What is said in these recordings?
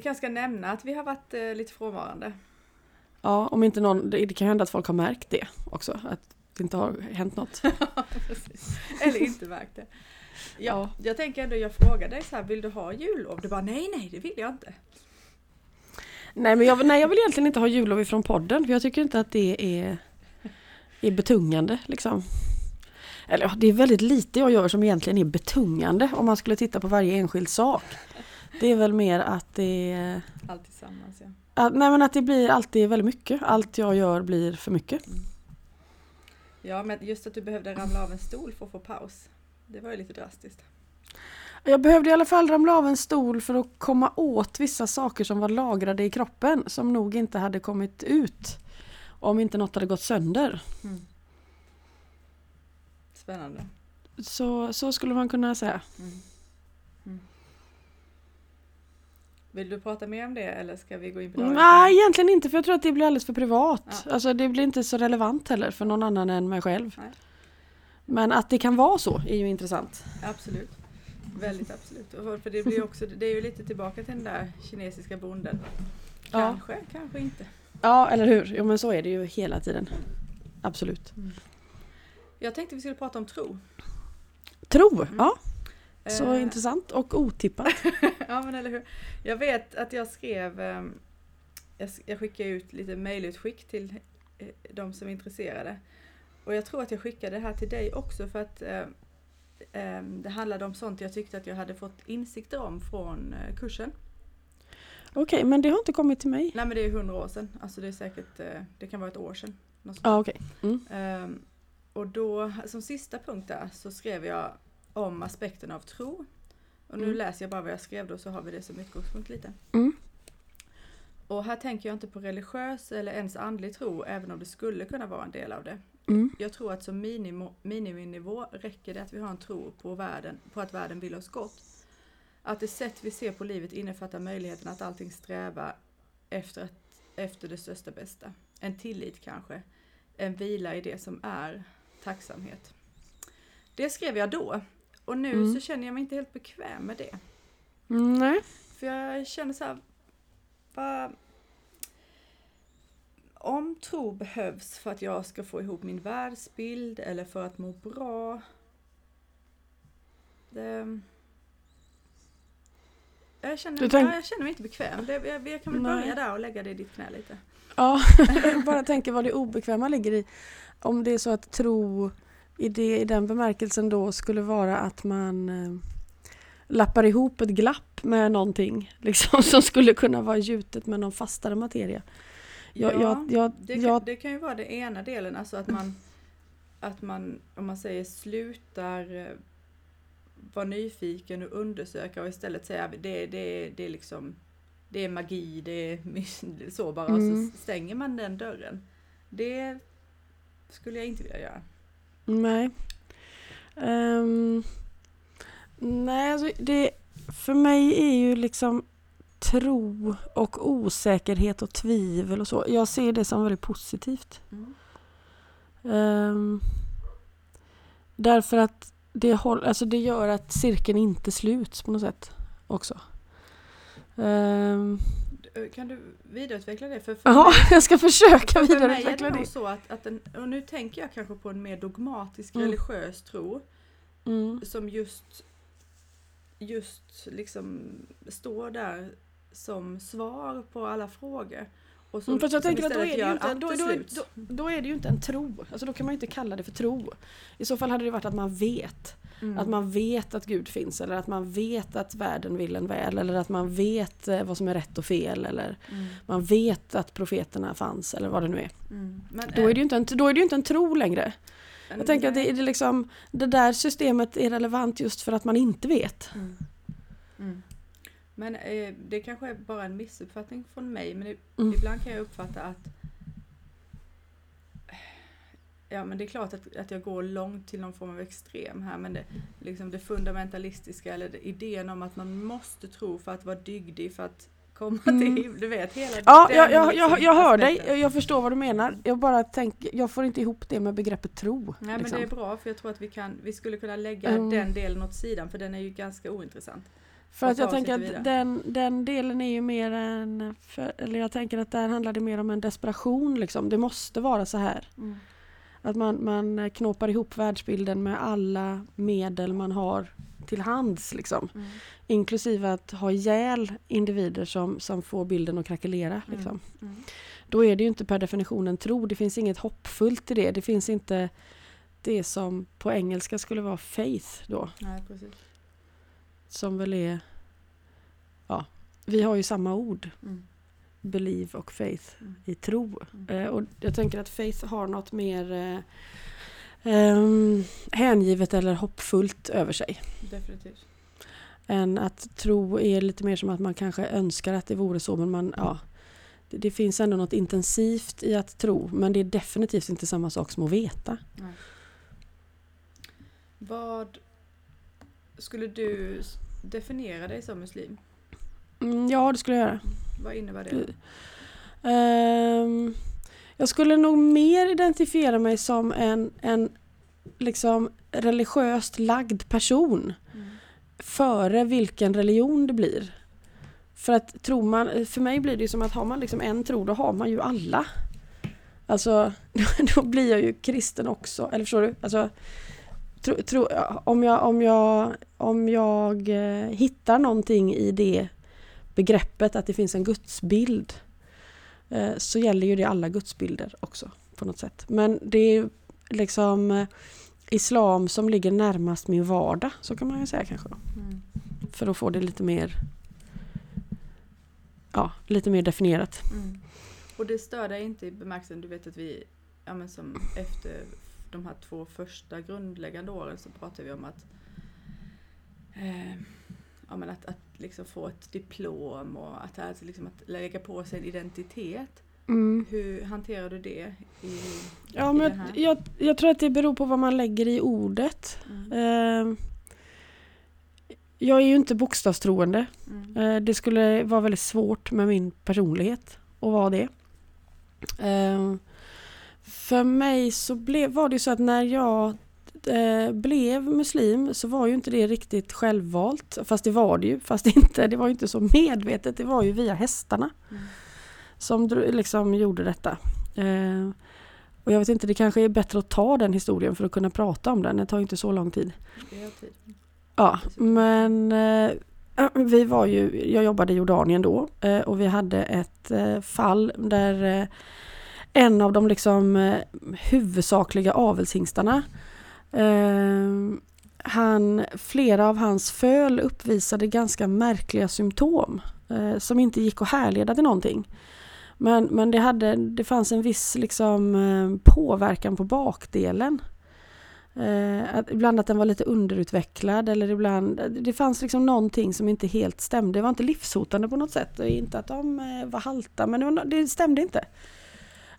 Vi kanske ska nämna att vi har varit eh, lite frånvarande. Ja, om inte någon, det, det kan hända att folk har märkt det också, att det inte har hänt något. Eller inte märkt det. Ja, jag tänker ändå, jag frågar dig så här, vill du ha jullov? Du bara, nej, nej, det vill jag inte. Nej, men jag, nej, jag vill egentligen inte ha jullov ifrån podden, för jag tycker inte att det är, är betungande liksom. Eller ja, det är väldigt lite jag gör som egentligen är betungande om man skulle titta på varje enskild sak. Det är väl mer att det. Allt tillsammans, ja. Att, nej men att det blir alltid väldigt mycket. Allt jag gör blir för mycket. Ja, men just att du behövde ramla av en stol för att få paus. Det var ju lite drastiskt. Jag behövde i alla fall ramla av en stol för att komma åt vissa saker som var lagrade i kroppen som nog inte hade kommit ut om inte något hade gått sönder. Mm. Spännande. Så, så skulle man kunna säga. Mm. Mm. Vill du prata mer om det eller ska vi gå in på dagens Nej, egentligen inte för jag tror att det blir alldeles för privat. Ja. Alltså det blir inte så relevant heller för någon annan än mig själv. Nej. Men att det kan vara så är ju intressant. Absolut. Väldigt absolut. För det, blir också, det är ju lite tillbaka till den där kinesiska bonden. Ja. Kanske, kanske inte. Ja, eller hur? Jo men så är det ju hela tiden. Absolut. Jag tänkte vi skulle prata om tro. Tro, ja. Så Eh, intressant och otippat. ja men eller hur. Jag vet att jag skrev, ehm, jag, skickade ut lite mejlutskick till eh, de som är intresserade. Och jag tror att jag skickade det här till dig också för att eh, ehm, det handlade om sånt jag tyckte att jag hade fått insikter om från eh, kursen. Okej, men det har inte kommit till mig. Nej men det är hundra år sedan, alltså det är säkert, det kan vara ett år sedan. Ja, okej. Mm. Ehm, och då, som sista punkt där, så skrev jag om aspekten av tro. Och nu Mm. läser jag bara vad jag skrev då så har vi det som utgångspunkt lite. Mm. Och här tänker jag inte på religiös eller ens andlig tro, även om det skulle kunna vara en del av det. Mm. Jag tror att som minimo, miniminivå räcker det att vi har en tro på, världen, på att världen vill oss gott. Att det sätt vi ser på livet innefattar möjligheten att allting strävar efter, att, efter det största bästa. En tillit kanske. En vila i det som är tacksamhet. Det skrev jag då. Och nu Mm. så känner jag mig inte helt bekväm med det. Nej. För jag känner så här, vad... Om tro behövs för att jag ska få ihop min världsbild eller för att må bra. Det... Jag känner, tänk- ja, jag känner mig inte bekväm. Det, jag, jag kan väl Nej. börja där och lägga det i ditt knä lite. Ja, bara tänker vad det obekväma ligger i. Om det är så att tro i, det, i den bemärkelsen då skulle vara att man eh, lappar ihop ett glapp med någonting liksom, som skulle kunna vara gjutet med någon fastare materia. Jag, Ja, jag, jag, Det kan, det kan ju vara det ena delen, alltså att man, att man om man säger slutar eh, vara nyfiken och undersöka och istället säga att det, det, det är liksom det är magi, det är så bara, och Mm. så stänger man den dörren. Det skulle jag inte vilja göra. Nej. Ehm, nej, alltså det, för mig är ju liksom tro och osäkerhet och tvivel och så. Jag ser det som väldigt positivt. Mm. Ehm, därför att det, håll, alltså det gör att cirkeln inte sluts på något sätt också. D- Kan du vidareutveckla det? För, för Ja, mig- jag ska försöka För mig är vidareutveckla det nog det. så att, att den, och nu tänker jag kanske på en mer dogmatisk Mm. religiös tro Mm. som just, just liksom står där som svar på alla frågor. Och som, Mm, fast jag tänker att då är, det inte, det då är det ju inte en tro. Alltså då kan man ju inte kalla det för tro. I så fall hade det varit att man vet. Mm. Att man vet att Gud finns eller att man vet att världen vill en väl eller att man vet eh, vad som är rätt och fel eller Mm. man vet att profeterna fanns eller vad det nu är. Mm. Men, Då är det ju inte en, då är det ju inte en tro längre. Jag tänker att det, är det, liksom, det där systemet är relevant just för att man inte vet. Mm. Mm. Men eh, det kanske är bara en missuppfattning från mig, men Mm. ibland kan jag uppfatta att Ja men det är klart att, att jag går långt till någon form av extrem här men det, liksom det fundamentalistiska eller det, idén om att man måste tro för att vara dygdig för att komma Mm. till Du vet hela Ja, jag, jag, liksom jag, jag hör dig. aspekten. Jag, jag förstår vad du menar. Jag bara tänker, jag får inte ihop det med begreppet tro. Nej men liksom. det är bra för jag tror att vi, kan, vi skulle kunna lägga Mm. den delen åt sidan för den är ju ganska ointressant. För att jag tänker att den, den delen är ju mer en... För, eller jag tänker att där handlar det mer om en desperation liksom. Det måste vara så här. Mm. Att man, man knåpar ihop världsbilden med alla medel man har till hands liksom. Mm. Inklusive att ha ihjäl individer som, som får bilden att krackelera. Mm. Liksom. Mm. Då är det ju inte per definition en tro. Det finns inget hoppfullt i det. Det finns inte det som på engelska skulle vara faith då. Nej, precis. Som väl är... Ja, vi har ju samma ord. Mm. Believe och faith Mm. i tro. Mm. Eh, och jag tänker att faith har något mer eh, ehm, hängivet eller hoppfullt över sig. Definitivt. Än att tro är lite mer som att man kanske önskar att det vore så men man, ja. Det, det finns ändå något intensivt i att tro men det är definitivt inte samma sak som att veta. Nej. Vad skulle du definiera dig som muslim? Mm, ja det skulle jag göra. Vad innebär det? Ehm, jag skulle nog mer identifiera mig som en, en liksom religiöst lagd person Mm. före vilken religion det blir. För att tror man, för mig blir det som att har man liksom en tro då har man ju alla. Alltså då blir jag ju kristen också, eller förstår du? Alltså, tro, tro, om jag, om jag, om jag eh, hittar någonting i det begreppet att det finns en gudsbild eh, så gäller ju det alla gudsbilder också på något sätt. Men det är liksom eh, islam som ligger närmast min vardag, så kan man ju säga kanske. Då. Mm. För att få det lite mer Ja, lite mer definierat. Mm. Och det stör dig inte i bemärkelsen, du vet att vi, ja men som efter de här två första grundläggande åren så pratar vi om att eh, ja men att, att liksom få ett diplom och att, alltså liksom att lägga på sig en identitet. Hur hanterar du det? I, Ja, i men jag, jag, jag tror att det beror på vad man lägger i ordet. Mm. Eh, jag är ju inte bokstavstroende. Mm. Eh, Det skulle vara väldigt svårt med min personlighet att vara det. Eh, För mig så blev, var det så att när jag blev muslim så var ju inte det riktigt självvalt. Fast det var det ju, fast inte, det var ju inte så medvetet. Det var ju via hästarna Mm. som liksom gjorde detta. Eh, Och jag vet inte, det kanske är bättre att ta den historien för att kunna prata om den. Det tar ju inte så lång tid. Ja, men eh, vi var ju, jag jobbade i Jordanien då eh, och vi hade ett eh, fall där eh, en av de liksom eh, huvudsakliga avelshingstarna eh, han, flera av hans föl uppvisade ganska märkliga symptom eh, som inte gick att härleda till någonting. Men, men det, hade, det fanns en viss liksom, eh, påverkan på bakdelen. Eh, att ibland att den var lite underutvecklad eller ibland, det fanns liksom någonting som inte helt stämde. Det var inte livshotande på något sätt inte att de eh, var halta men det, var, det stämde inte.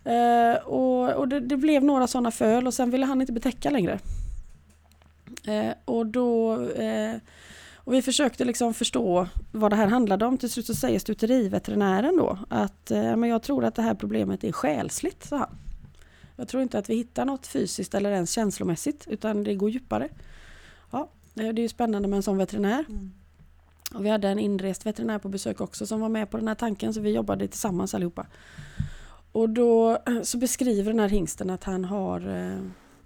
Eh, och och det, det blev några sådana föl och sen ville han inte betäcka längre. Eh, och då eh, och vi försökte liksom förstå vad det här handlade om. Till slut så säger stuteriveterinären då att eh, men jag tror att det här problemet är själsligt, sa han. Jag tror inte att vi hittar något fysiskt eller ens känslomässigt utan det går djupare. Ja, eh, det är ju spännande med en sån veterinär. Mm. Och vi hade en inrest veterinär på besök också som var med på den här tanken så vi jobbade tillsammans allihopa. Och då eh, så beskriver den här hingsten att han har eh,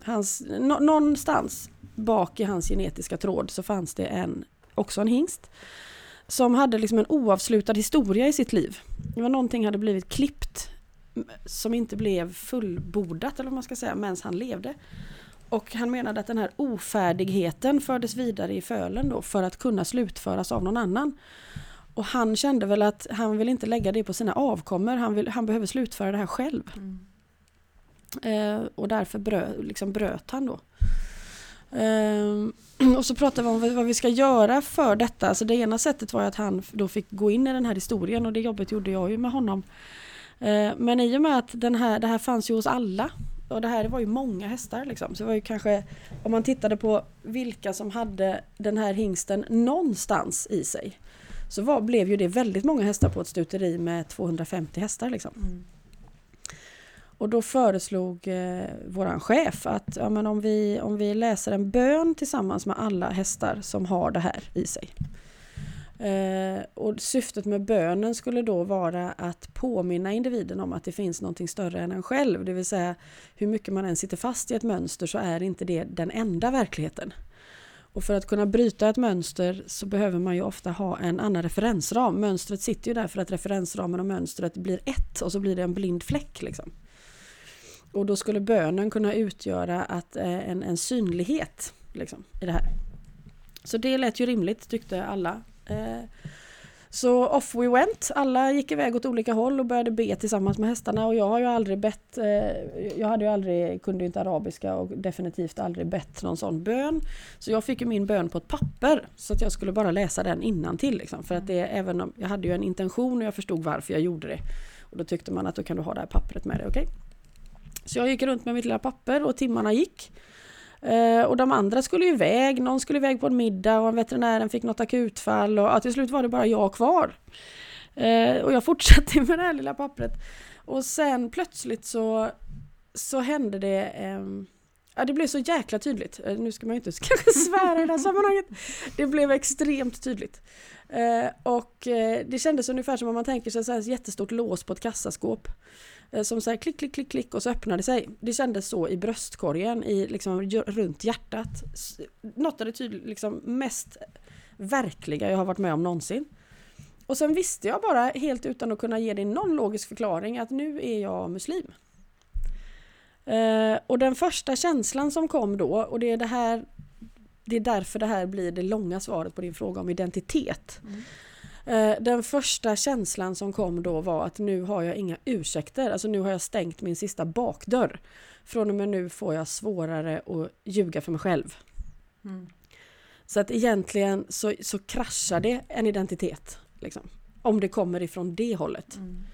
hans, nå- någonstans bak i hans genetiska tråd så fanns det en, också en hingst som hade liksom en oavslutad historia i sitt liv. Det var någonting hade blivit klippt som inte blev fullbordat eller vad man ska säga medan han levde. Och han menade att den här ofärdigheten fördes vidare i fölen då för att kunna slutföras av någon annan. Och han kände väl att han vill inte lägga det på sina avkommor, han, vill, han behöver slutföra det här själv. Mm. Eh, och därför brö, liksom bröt han då. Ehm, och så pratade vi om vad, vi ska göra för detta. Alltså det ena sättet var ju att han då fick gå in i den här historien och det jobbet gjorde jag ju med honom. Ehm, men i och med att den här, det här fanns ju hos alla och det här var ju många hästar liksom. Så det var ju kanske om man tittade på vilka som hade den här hingsten någonstans i sig. Så var, blev ju det väldigt många hästar på ett stuteri med 250 hästar liksom. Mm. Och då föreslog eh, våran chef att ja, men om, vi, om vi läser en bön tillsammans med alla hästar som har det här i sig. Eh, och syftet med bönen skulle då vara att påminna individen om att det finns någonting större än en själv. Det vill säga hur mycket man än sitter fast i ett mönster så är inte det den enda verkligheten. Och för att kunna bryta ett mönster så behöver man ju ofta ha en annan referensram. Mönstret sitter ju där för att referensramen och mönstret blir ett och så blir det en blind fläck. Liksom. Och då skulle bönen kunna utgöra att, eh, en, en synlighet liksom, i det här. Så det lät ju rimligt tyckte alla. Eh, så off we went. Alla gick iväg åt olika håll och började be tillsammans med hästarna och jag har ju aldrig bett, eh, jag hade ju aldrig, kunde ju inte arabiska och definitivt aldrig bett någon sån bön. Så jag fick ju min bön på ett papper så att jag skulle bara läsa den innan till liksom. För att det, även om, jag hade ju en intention och jag förstod varför jag gjorde det. Och då tyckte man att då kan du ha det här pappret med dig, okej? Okay? Så jag gick runt med mitt lilla papper och timmarna gick. Eh, och de andra skulle ju iväg, någon skulle iväg på en middag och veterinären fick något akutfall och ja, till slut var det bara jag kvar. Eh, och jag fortsatte med det här lilla pappret. Och sen plötsligt så, så hände det eh, Ja, det blev så jäkla tydligt. Eh, nu ska man ju inte kanske svära i det här sammanhanget. Det blev extremt tydligt. Eh, och eh, det kändes ungefär som om man tänker sig ett jättestort lås på ett kassaskåp. Eh, som så klick, klick, klick, klick och så öppnade sig. Det kändes så i bröstkorgen, i, liksom, runt hjärtat. Något av det tydligt, liksom, mest verkliga jag har varit med om någonsin. Och sen visste jag bara helt utan att kunna ge dig någon logisk förklaring att nu är jag muslim. Eh, och den första känslan som kom då, och det är det här det är därför det här blir det långa svaret på din fråga om identitet. Mm. Eh, den första känslan som kom då var att nu har jag inga ursäkter, alltså nu har jag stängt min sista bakdörr. Från och med nu får jag svårare att ljuga för mig själv. Mm. Så att egentligen så, så kraschar det en identitet. Liksom, om det kommer ifrån det hållet. Mm.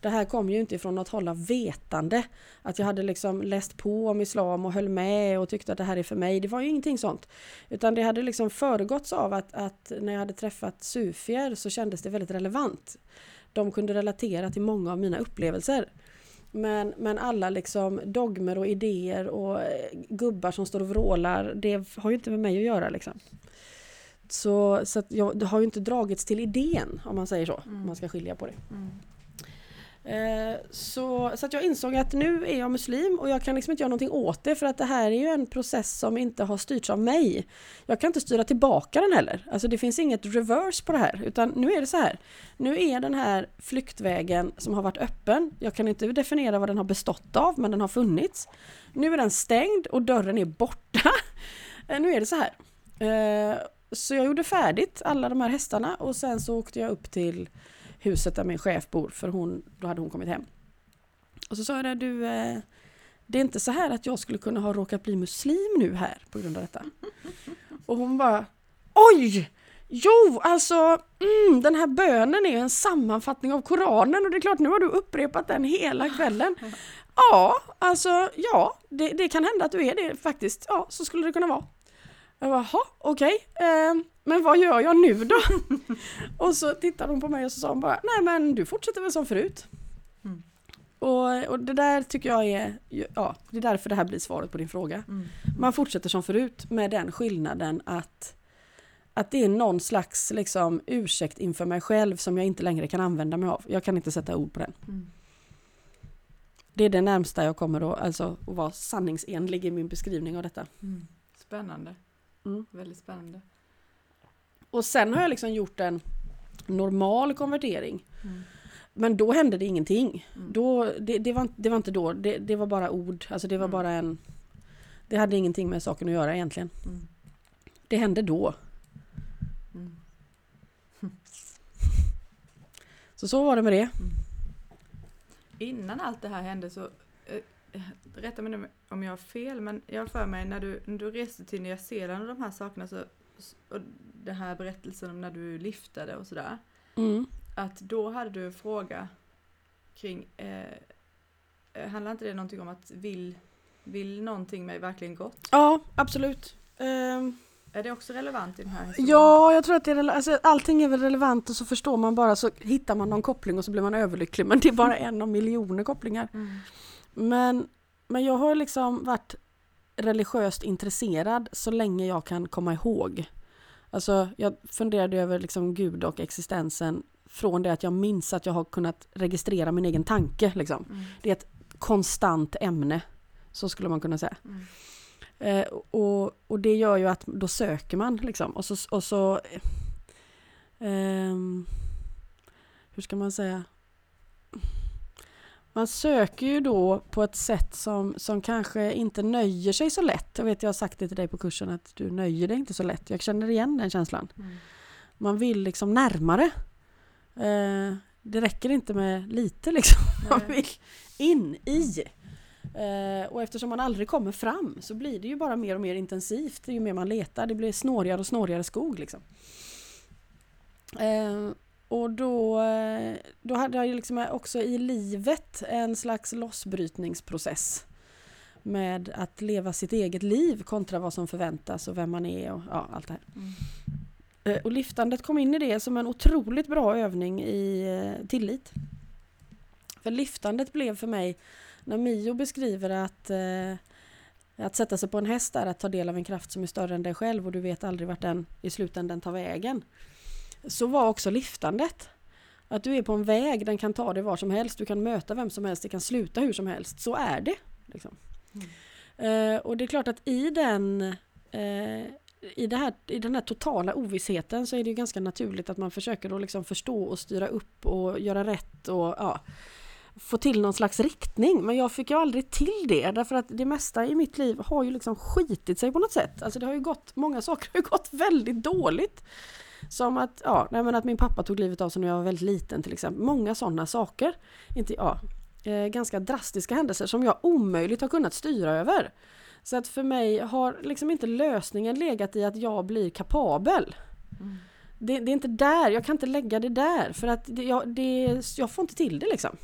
Det här kom ju inte ifrån något håll av vetande. Att jag hade liksom läst på om islam och höll med och tyckte att det här är för mig. Det var ju ingenting sånt. Utan det hade liksom föregåtts av att, att när jag hade träffat sufier så kändes det väldigt relevant. De kunde relatera till många av mina upplevelser. Men, men alla liksom dogmer och idéer och eh, gubbar som står och vrålar, det har ju inte med mig att göra liksom. Så, så att jag, det har ju inte dragits till idén om man säger så, mm. om man ska skilja på det. Mm. mm. Eh, så, så att jag insåg att nu är jag muslim och jag kan liksom inte göra någonting åt det för att det här är ju en process som inte har styrts av mig. Jag kan inte styra tillbaka den heller. Alltså det finns inget reverse på det här utan nu är det så här. Nu är den här flyktvägen som har varit öppen. Jag kan inte definiera vad den har bestått av men den har funnits. Nu är den stängd och dörren är borta. Eh, nu är det så här. Eh, så jag gjorde färdigt alla de här hästarna och sen så åkte jag upp till huset där min chef bor för hon, då hade hon kommit hem. Och så sa jag det, du, eh, det är inte så här att jag skulle kunna ha råkat bli muslim nu här på grund av detta. Och hon bara, oj! Jo, alltså mm, den här bönen är en sammanfattning av Koranen och det är klart nu har du upprepat den hela kvällen. Ja, alltså ja, det, det kan hända att du är det faktiskt. Ja, så skulle det kunna vara. Jag bara, okej, okay. eh, men vad gör jag nu då? och så tittade hon på mig och så sa hon bara, nej men du fortsätter väl som förut. Mm. Och, och det där tycker jag är, ja, det är därför det här blir svaret på din fråga. Mm. Man fortsätter som förut med den skillnaden att att det är någon slags liksom, ursäkt inför mig själv som jag inte längre kan använda mig av. Jag kan inte sätta ord på den. Mm. Det är det närmsta jag kommer att, alltså, att vara sanningsenlig i min beskrivning av detta. Mm. Spännande. Mm. Väldigt spännande. Och sen har jag liksom gjort en normal konvertering. Mm. Men då hände det ingenting. Mm. Då, det, det, var, det var inte då, det, det var bara ord. Alltså det var mm. bara en... Det hade ingenting med saken att göra egentligen. Mm. Det hände då. Mm. Så så var det med det. Mm. Innan allt det här hände så eh, rätta mig nu om jag har fel, men jag har för mig när du, när du reste till Nya Zeeland och de här sakerna så och den här berättelsen om när du liftade och sådär. Mm. Att då hade du en fråga kring, eh, eh, handlar inte det någonting om att vill, vill någonting mig verkligen gott? Ja, absolut. Um. Är det också relevant i den här historien? Ja, jag tror att det är alltså, allting är väl relevant och så förstår man bara så hittar man någon koppling och så blir man överlycklig men det är bara en av miljoner kopplingar. Mm. Men, men jag har liksom varit religiöst intresserad så länge jag kan komma ihåg. Alltså jag funderade över liksom Gud och existensen från det att jag minns att jag har kunnat registrera min egen tanke. Liksom. Mm. Det är ett konstant ämne, så skulle man kunna säga. Mm. Eh, och, och det gör ju att då söker man liksom. Och så, och så ehm, hur ska man säga? Man söker ju då på ett sätt som, som kanske inte nöjer sig så lätt. Jag vet jag har sagt det till dig på kursen att du nöjer dig inte så lätt. Jag känner igen den känslan. Mm. Man vill liksom närmare. Eh, det räcker inte med lite liksom. Man Nej. vill in i. Eh, och eftersom man aldrig kommer fram så blir det ju bara mer och mer intensivt ju mer man letar. Det blir snårigare och snårigare skog liksom. Eh, och då, eh, då hade jag liksom också i livet en slags lossbrytningsprocess. Med att leva sitt eget liv kontra vad som förväntas och vem man är och ja, allt det här. Mm. Eh, Och lyftandet kom in i det som en otroligt bra övning i eh, tillit. För lyftandet blev för mig, när Mio beskriver att att sätta sig på en häst är att ta del av en kraft som är större än dig själv och du vet aldrig vart den i slutändan tar vägen. Så var också lyftandet. Att du är på en väg, den kan ta dig var som helst, du kan möta vem som helst, det kan sluta hur som helst. Så är det. Liksom. Eh, och det är klart att i den eh, i, det här, I den här totala ovissheten så är det ju ganska naturligt att man försöker att liksom förstå och styra upp och göra rätt och ja, få till någon slags riktning. Men jag fick ju aldrig till det därför att det mesta i mitt liv har ju liksom skitit sig på något sätt. Alltså det har ju gått, många saker har ju gått väldigt dåligt. Som att, ja, nej att min pappa tog livet av sig när jag var väldigt liten till exempel. Många sådana saker. Inte, ja, eh, ganska drastiska händelser som jag omöjligt har kunnat styra över. Så att för mig har liksom inte lösningen legat i att jag blir kapabel. Mm. Det, det är inte där, jag kan inte lägga det där för att det, jag, det, jag får inte till det liksom.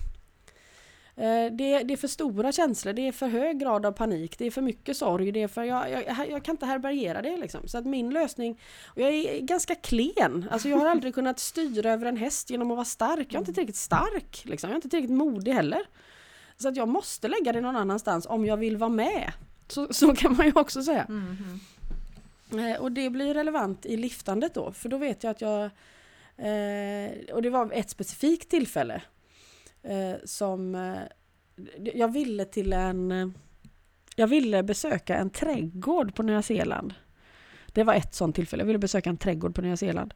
Eh, Det, det är för stora känslor, det är för hög grad av panik, det är för mycket sorg, det är för, jag, jag, jag kan inte härbärgera det liksom. Så att min lösning, och jag är ganska klen, alltså jag har aldrig kunnat styra över en häst genom att vara stark, jag är inte tillräckligt stark, liksom. jag är inte tillräckligt modig heller. Så att jag måste lägga det någon annanstans om jag vill vara med. Så, så kan man ju också säga. Mm. Eh, Och det blir relevant i liftandet då, för då vet jag att jag... Eh, och det var ett specifikt tillfälle Eh, som... Eh, jag ville till en... Eh, jag ville besöka en trädgård på Nya Zeeland. Det var ett sånt tillfälle. Jag ville besöka en trädgård på Nya Zeeland.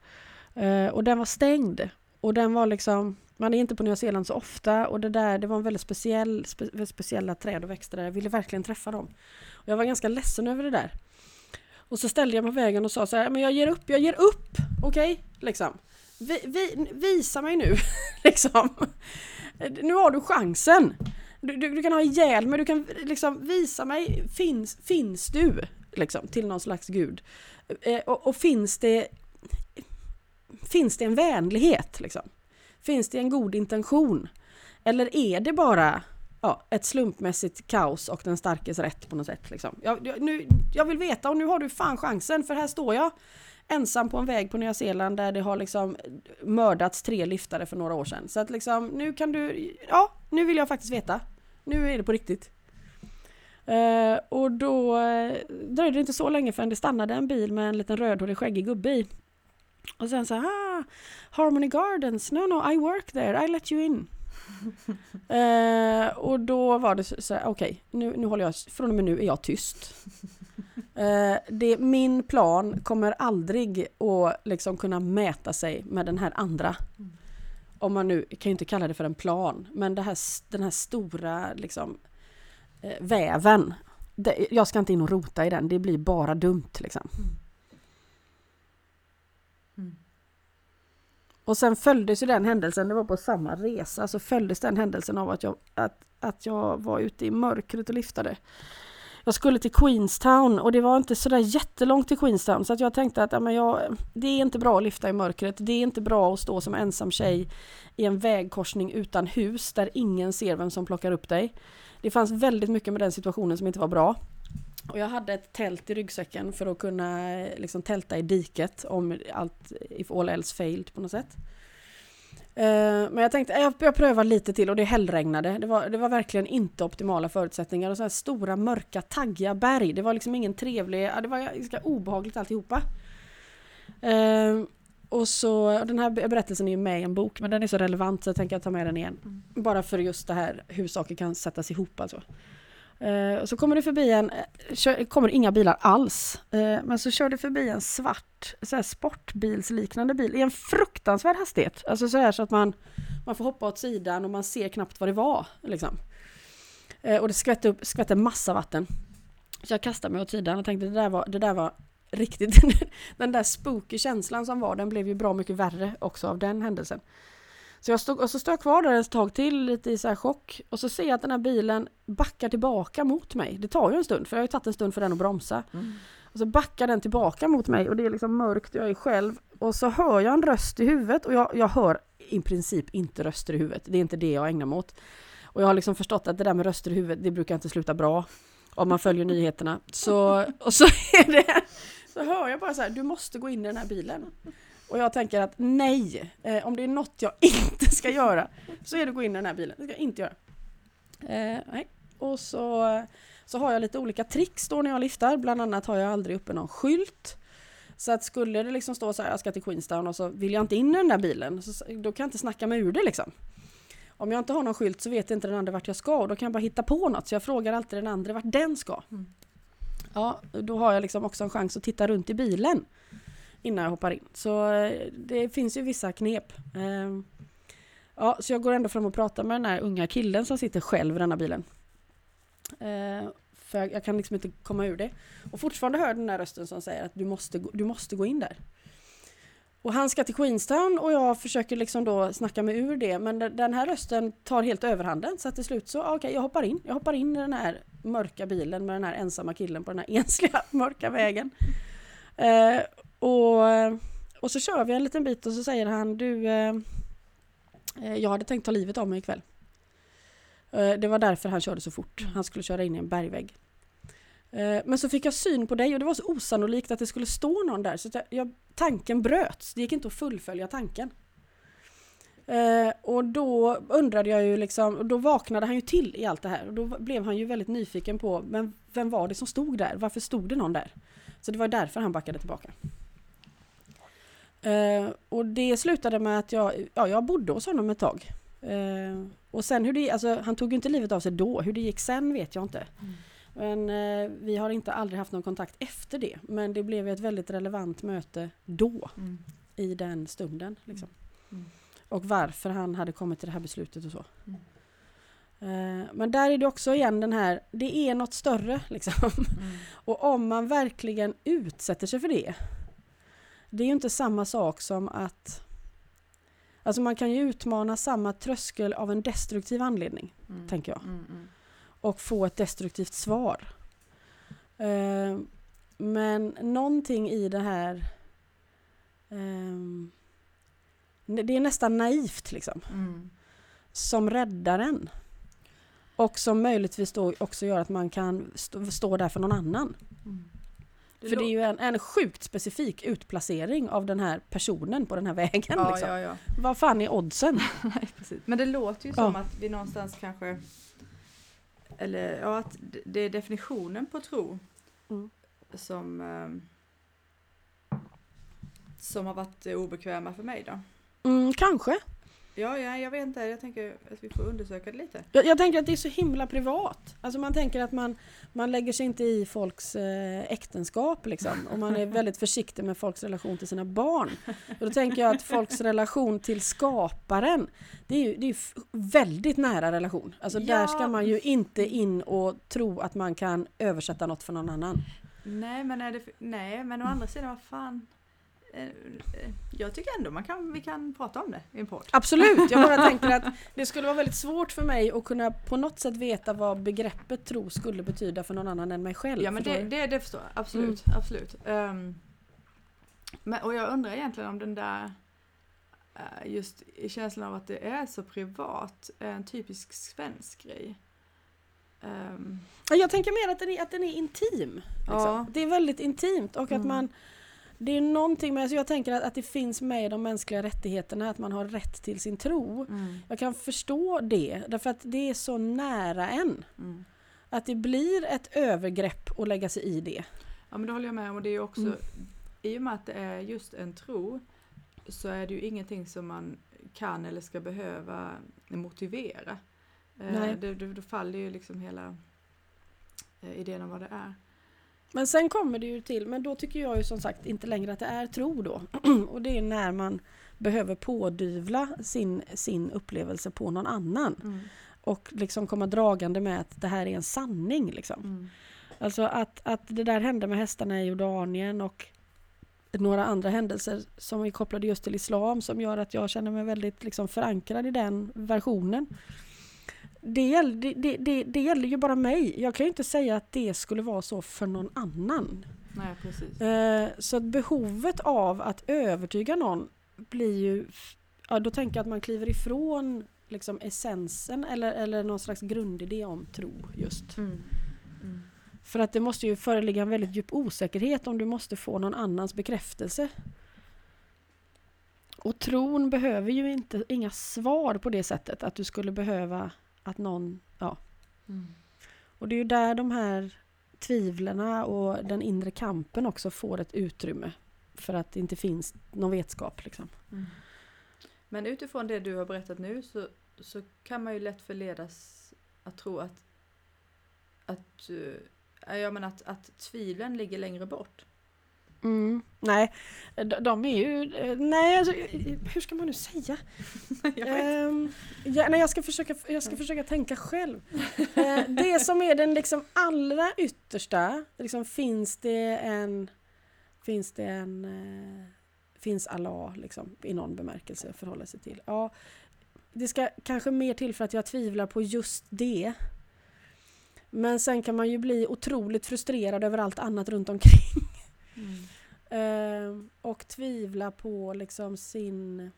Eh, och den var stängd. Och den var liksom... Man är inte på Nya Zeeland så ofta och det där, det var en väldigt speciell, spe, väldigt speciella träd och växter där. Jag ville verkligen träffa dem. Och jag var ganska ledsen över det där. Och så ställde jag mig på vägen och sa så här, men jag ger upp, jag ger upp! Okej? Liksom. Vi, vi, visa mig nu! liksom. Eh, nu har du chansen! Du, du, du kan ha ihjäl mig, du kan liksom visa mig, finns, finns du? Liksom, till någon slags gud. Eh, eh, och, och finns det Finns det en vänlighet? Liksom? Finns det en god intention? Eller är det bara ja, ett slumpmässigt kaos och den starkes rätt på något sätt. Liksom. Jag, jag, nu, jag vill veta och nu har du fan chansen för här står jag ensam på en väg på Nya Zeeland där det har liksom mördats tre liftare för några år sedan. Så att liksom nu kan du, ja nu vill jag faktiskt veta. Nu är det på riktigt. Eh, och då eh, dröjde det inte så länge förrän det stannade en bil med en liten rödhårig skäggig gubbe i. Och sen så ah, Harmony Gardens, no no I work there, I let you in. Eh, och då var det så så okej, nu, nu håller jag, från och med nu är jag tyst. Eh, det, min plan kommer aldrig att liksom kunna mäta sig med den här andra. Mm. Om man nu, kan inte kalla det för en plan, men här, den här stora liksom, eh, väven. Det, jag ska inte in och rota i den, det blir bara dumt liksom. Mm. Och sen följdes ju den händelsen, det var på samma resa, så följdes den händelsen av att jag, att, att jag var ute i mörkret och liftade. Jag skulle till Queenstown och det var inte sådär jättelångt till Queenstown så att jag tänkte att ja, men jag, det är inte bra att lifta i mörkret. Det är inte bra att stå som ensam tjej i en vägkorsning utan hus där ingen ser vem som plockar upp dig. Det fanns väldigt mycket med den situationen som inte var bra. Och jag hade ett tält i ryggsäcken för att kunna eh, liksom, tälta i diket om allt, if all else failed på något sätt. Eh, Men jag tänkte, jag, jag prövar lite till och det hällregnade. Det var, det var verkligen inte optimala förutsättningar och så här stora mörka taggiga berg. Det var liksom ingen trevlig, ja, det var ganska obehagligt alltihopa. Eh, och så, den här berättelsen är ju med i en bok men den är så relevant så jag tänker ta med den igen. Mm. Bara för just det här hur saker kan sättas ihop alltså. Eh, och så kommer det förbi en, eh, kör, kommer inga bilar alls. Eh, men så kör det förbi en svart så här sportbilsliknande bil i en fruktansvärd hastighet. Alltså så här så att man, man får hoppa åt sidan och man ser knappt vad det var. Liksom. Eh, och det skvätte, upp, skvätte massa vatten. Så jag kastade mig åt sidan och tänkte det där var, det där var riktigt, den där spooky känslan som var, den blev ju bra mycket värre också av den händelsen. Så jag stod, och så står jag kvar där ett tag till lite i så här chock och så ser jag att den här bilen backar tillbaka mot mig. Det tar ju en stund för det har ju tagit en stund för den att bromsa. Mm. Och så backar den tillbaka mot mig och det är liksom mörkt och jag är själv. Och så hör jag en röst i huvudet och jag, jag hör i princip inte röster i huvudet. Det är inte det jag ägnar mig åt. Och jag har liksom förstått att det där med röster i huvudet, det brukar inte sluta bra. Om man följer nyheterna. Så, och så är det, så hör jag bara så här, du måste gå in i den här bilen. Och jag tänker att nej, eh, om det är något jag inte ska göra så är det att gå in i den här bilen. Det ska jag inte göra. Eh, nej. Och så, så har jag lite olika tricks då när jag liftar. Bland annat har jag aldrig uppe någon skylt. Så att skulle det liksom stå så här, jag ska till Queenstown och så vill jag inte in i den där bilen, så, då kan jag inte snacka mig ur det liksom. Om jag inte har någon skylt så vet inte den andra vart jag ska och då kan jag bara hitta på något. Så jag frågar alltid den andra vart den ska. Mm. Ja, då har jag liksom också en chans att titta runt i bilen innan jag hoppar in. Så eh, det finns ju vissa knep. Ehm, ja, så jag går ändå fram och pratar med den här unga killen som sitter själv i denna bilen. Ehm, för jag, jag kan liksom inte komma ur det. Och fortfarande hör den här rösten som säger att du måste, gå- du måste gå in där. Och han ska till Queenstown och jag försöker liksom då snacka mig ur det men den- här rösten tar helt överhanden så att till slut så, okej okej jag hoppar in. Jag hoppar in i den här mörka bilen med den här ensamma killen på den här ensliga mörka vägen. Eh, och, och så kör vi en liten bit och så säger han du eh, eh, jag hade tänkt ta livet av mig ikväll. Eh, Det var därför han körde så fort. Han skulle köra in i en bergvägg. Eh, Men så fick jag syn på dig och det var så osannolikt att det skulle stå någon där så jag, jag, tanken bröts. Det gick inte att fullfölja tanken. Eh, och då undrade jag ju liksom, och då vaknade han ju till i allt det här och då blev han ju väldigt nyfiken på men vem var det som stod där? Varför stod det någon där? Så det var därför han backade tillbaka. Eh, och det slutade med att jag, ja, jag bodde hos honom ett tag. Eh, och sen hur det, alltså han tog ju inte livet av sig då, hur det gick sen vet jag inte. Mm. Men eh, vi har inte aldrig haft någon kontakt efter det. Men det blev ett väldigt relevant möte då, Mm. i den stunden. Liksom. Mm. Och varför han hade kommit till det här beslutet och så. Mm. Eh, men där är det också igen den här, det är något större liksom. Mm. Och om man verkligen utsätter sig för det. Det är ju inte samma sak som att Alltså man kan ju utmana samma tröskel av en destruktiv anledning, Mm. tänker jag. Mm, mm. Och få ett destruktivt svar. Eh, men någonting i det här ehm, Det är nästan naivt liksom. Mm. Som räddar en. Och som möjligtvis då också gör att man kan stå, stå där för någon annan. Mm. För det är ju en, en sjukt specifik utplacering av den här personen på den här vägen. ja, liksom. ja, ja. Vad fan är oddsen? Nej, precis. Men det låter ju som att vi någonstans kanske eller ja, att det är definitionen på tro Mm. som ehm, som har varit obekväma för mig då. Mm, kanske. Ja, ja, jag vet inte. Jag tänker att vi får undersöka det lite. Jag, jag tänker att det är så himla privat. Alltså man tänker att man, man lägger sig inte i folks eh, äktenskap liksom. Och man är väldigt försiktig med folks relation till sina barn. Och då tänker jag att folks relation till skaparen, det är ju det är väldigt nära relation. Alltså där Ja. ska man ju inte in och tro att man kan översätta något för någon annan. Nej, men är det nej, men å andra sidan, vad fan. Eh, eh, Jag tycker ändå man kan, vi kan prata om det i en podd. Absolut, jag bara tänker att det skulle vara väldigt svårt för mig att kunna på något sätt veta vad begreppet tro skulle betyda för någon annan än mig själv. Ja men det, det, det förstår jag, absolut. absolut. Ehm, men, och jag undrar egentligen om den där eh, just i känslan av att det är så privat, är en typisk svensk grej. Ja, Jag tänker mer att den är, att den är intim. Liksom. Ja. Det är väldigt intimt och att Mm. man det är någonting med, så jag tänker att, att det finns med i de mänskliga rättigheterna att man har rätt till sin tro. Jag kan förstå det, därför att det är så nära en. mm. Att det blir ett övergrepp att lägga sig i det. Ja men det håller jag med om och det är ju också Mm. i och med att det är just en tro så är det ju ingenting som man kan eller ska behöva motivera. Eh, Nej. Det, det, då faller ju liksom hela eh, idén om vad det är. Men sen kommer det ju till, men då tycker jag ju som sagt inte längre att det är tro då. Och det är när man behöver pådyvla sin, sin upplevelse på någon annan. Och liksom komma dragande med att det här är en sanning. Liksom. Mm. Alltså att, att det där hände med hästarna i Jordanien och några andra händelser som är kopplade just till islam som gör att jag känner mig väldigt liksom förankrad i den versionen. Det gäller, det, det, det, gäller ju bara mig. Jag kan ju inte säga att det skulle vara så för någon annan. Nej, precis. Eh, så att behovet av att övertyga någon blir ju... Ja, då tänker jag att man kliver ifrån liksom essensen eller, eller någon slags grundidé om tro just. Mm. Mm. För att det måste ju föreligga en väldigt djup osäkerhet om du måste få någon annans bekräftelse. Och tron behöver ju inte, inga svar på det sättet att du skulle behöva att någon, ja. Mm. Och det är ju där de här tvivlarna och den inre kampen också får ett utrymme. För att det inte finns någon vetskap liksom. Mm. Men utifrån det du har berättat nu så, så kan man ju lätt förledas att tro att, att, eh, ja, men att, att tvivlen ligger längre bort. Mm. Nej, de, de är ju... eh, Nej, alltså, hur ska man nu säga? jag vet. Ehm, ja, nej, jag ska försöka, jag ska försöka tänka själv. Eh, det som är den liksom allra yttersta, liksom, finns det en... Finns det en... eh, finns Allah liksom, i någon bemärkelse att förhålla sig till? Ja, det ska kanske mer till för att jag tvivlar på just det. Men sen kan man ju bli otroligt frustrerad över allt annat runt omkring. Mm. Eh, och tvivla på liksom sin,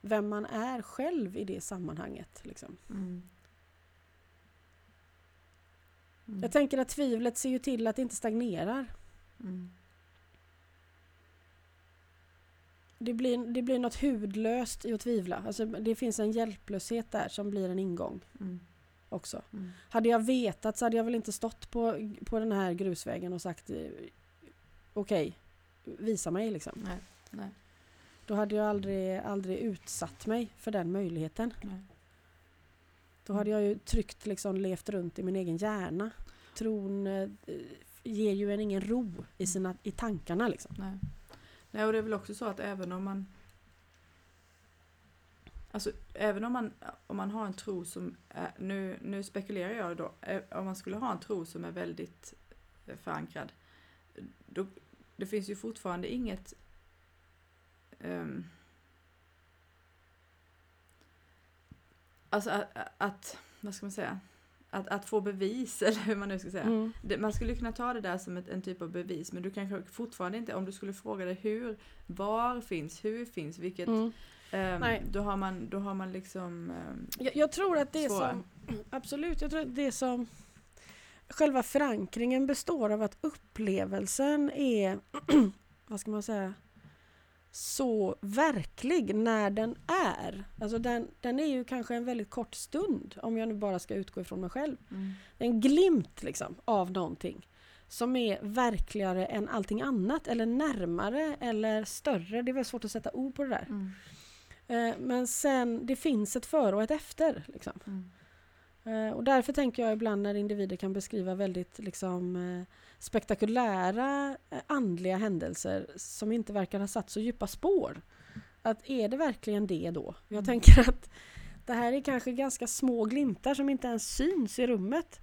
vem man är själv i det sammanhanget. Liksom. Mm. Mm. Jag tänker att tvivlet ser ju till att det inte stagnerar. Mm. Det blir, det blir något hudlöst i att tvivla. Alltså, det finns en hjälplöshet där som blir en ingång Mm. också. Mm. Hade jag vetat så hade jag väl inte stått på, på den här grusvägen och sagt eh, okej, visa mig liksom. Nej, nej, Då hade jag aldrig, aldrig utsatt mig för den möjligheten. nej. Då hade jag ju tryggt liksom levt runt i min egen hjärna. Tron eh, ger ju en ingen ro i, sina, i tankarna liksom. Nej. Nej, och det är väl också så att även om man Alltså även om man, om man har en tro som, är, nu, nu spekulerar jag då, om man skulle ha en tro som är väldigt eh, förankrad, då, det finns ju fortfarande inget ehm, Alltså att, att, vad ska man säga, att, att få bevis eller hur man nu ska säga. Mm. Det, man skulle kunna ta det där som ett, en typ av bevis men du kanske fortfarande inte, om du skulle fråga dig hur, var finns, hur finns, vilket, Mm. ehm, Nej. då, har man, då har man liksom ehm, Jag, jag tror att det Svåra. som, absolut, jag tror att det som själva förankringen består av att upplevelsen är, vad ska man säga, så verklig när den är. Alltså den, den är ju kanske en väldigt kort stund om jag nu bara ska utgå ifrån mig själv. mm, En glimt liksom av någonting som är verkligare än allting annat eller närmare eller större. Det är väl svårt att sätta ord på det där. mm, Eh, Men sen, det finns ett före och ett efter. Liksom. mm, Och därför tänker jag ibland när individer kan beskriva väldigt liksom, eh, spektakulära eh, andliga händelser som inte verkar ha satt så djupa spår. Att är det verkligen det då? Jag Mm. tänker att det här är kanske ganska små glimtar som inte ens syns i rummet.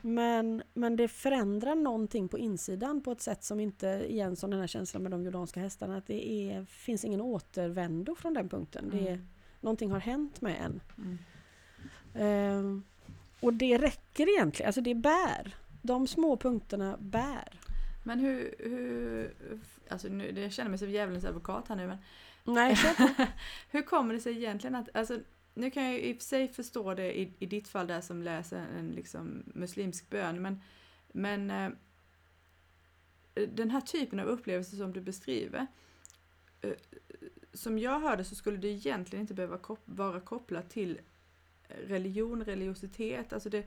Men, men det förändrar någonting på insidan på ett sätt som inte, igen som den här känslan med de jordanska hästarna, att det är, finns ingen återvändo från den punkten. Det är, mm, någonting har hänt med en. mm, Ehm, och det räcker egentligen, alltså det bär. De små punkterna bär. Men hur, hur alltså nu, jag känner mig som djävulens advokat här nu men Nej, hur kommer det sig egentligen att, alltså nu kan jag i och för sig förstå det i, i ditt fall där som läser en liksom muslimsk bön men, men eh, den här typen av upplevelser som du beskriver eh, som jag hörde så skulle det egentligen inte behöva vara kopplat till religion, religiositet, alltså det,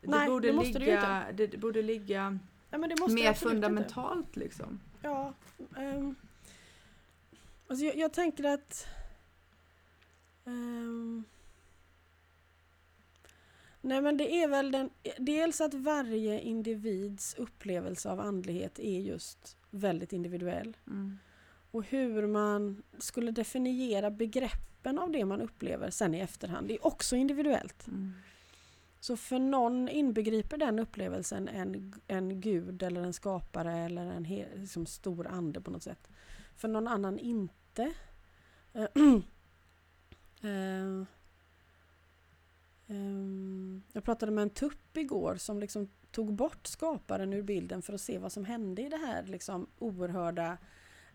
det, Nej, borde, det måste det ju ligga, det, det borde ligga ja, måste mer absolut inte. fundamentalt liksom. Ja. Um, alltså jag, jag tänker att... ehm, nej men det är väl den... Dels att varje individs upplevelse av andlighet är just väldigt individuell. Mm. Och hur man skulle definiera begreppen av det man upplever sen i efterhand det är också individuellt. Mm. Så för någon inbegriper den upplevelsen en, en gud eller en skapare eller en he, liksom stor ande på något sätt. För någon annan inte. Eh, ehm, jag pratade med en tupp igår som liksom tog bort skaparen ur bilden för att se vad som hände i det här liksom oerhörda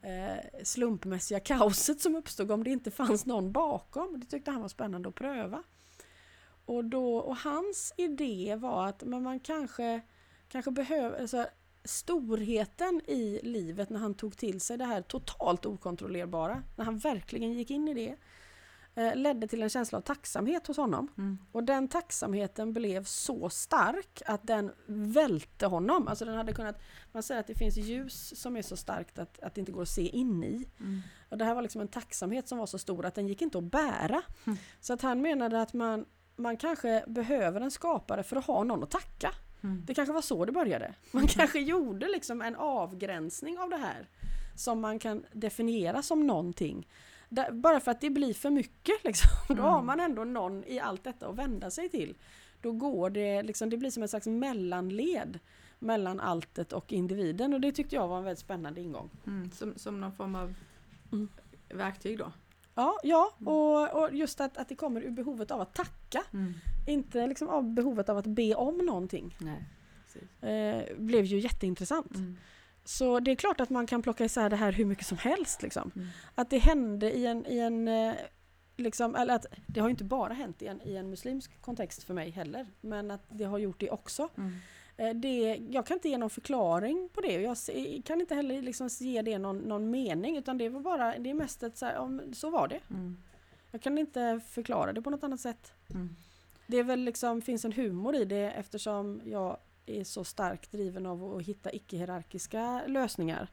Eh, slumpmässiga kaoset som uppstod om det inte fanns någon bakom. Det tyckte han var spännande att pröva. Och, då, och hans idé var att men man kanske, kanske behöver, alltså, storheten i livet när han tog till sig det här totalt okontrollerbara, när han verkligen gick in i det, ledde till en känsla av tacksamhet hos honom. Mm. Och den tacksamheten blev så stark att den välte honom. Alltså den hade kunnat, man säger att det finns ljus som är så starkt att, att det inte går att se in i. Mm. Och det här var liksom en tacksamhet som var så stor att den gick inte att bära. Mm. Så att han menade att man, man kanske behöver en skapare för att ha någon att tacka. Mm. Det kanske var så det började. Man kanske gjorde liksom en avgränsning av det här som man kan definiera som någonting. Där, bara för att det blir för mycket liksom. Då Mm. har man ändå någon i allt detta att vända sig till. Då går det liksom, det blir som ett slags mellanled mellan alltet och individen och det tyckte jag var en väldigt spännande ingång. Mm. Som, som någon form av Mm. verktyg då. Ja, ja Mm. och, och just att, att det kommer ur behovet av att tacka. Inte liksom av behovet av att be om någonting. Nej. Eh, blev ju jätteintressant. Så det är klart att man kan plocka isär det här hur mycket som helst. Liksom. Mm. Att det hände i en, i en eh, liksom, eller att det har inte bara hänt i en, i en muslimsk kontext för mig heller. Men att det har gjort det också. Mm. Eh, det, jag kan inte ge någon förklaring på det. Jag kan inte heller liksom ge det någon, någon mening. Utan det var bara, det är mest ett så här, så var det. Mm. Jag kan inte förklara det på något annat sätt. Mm. Det är väl liksom, finns en humor i det eftersom jag är så starkt driven av att hitta icke-hierarkiska lösningar.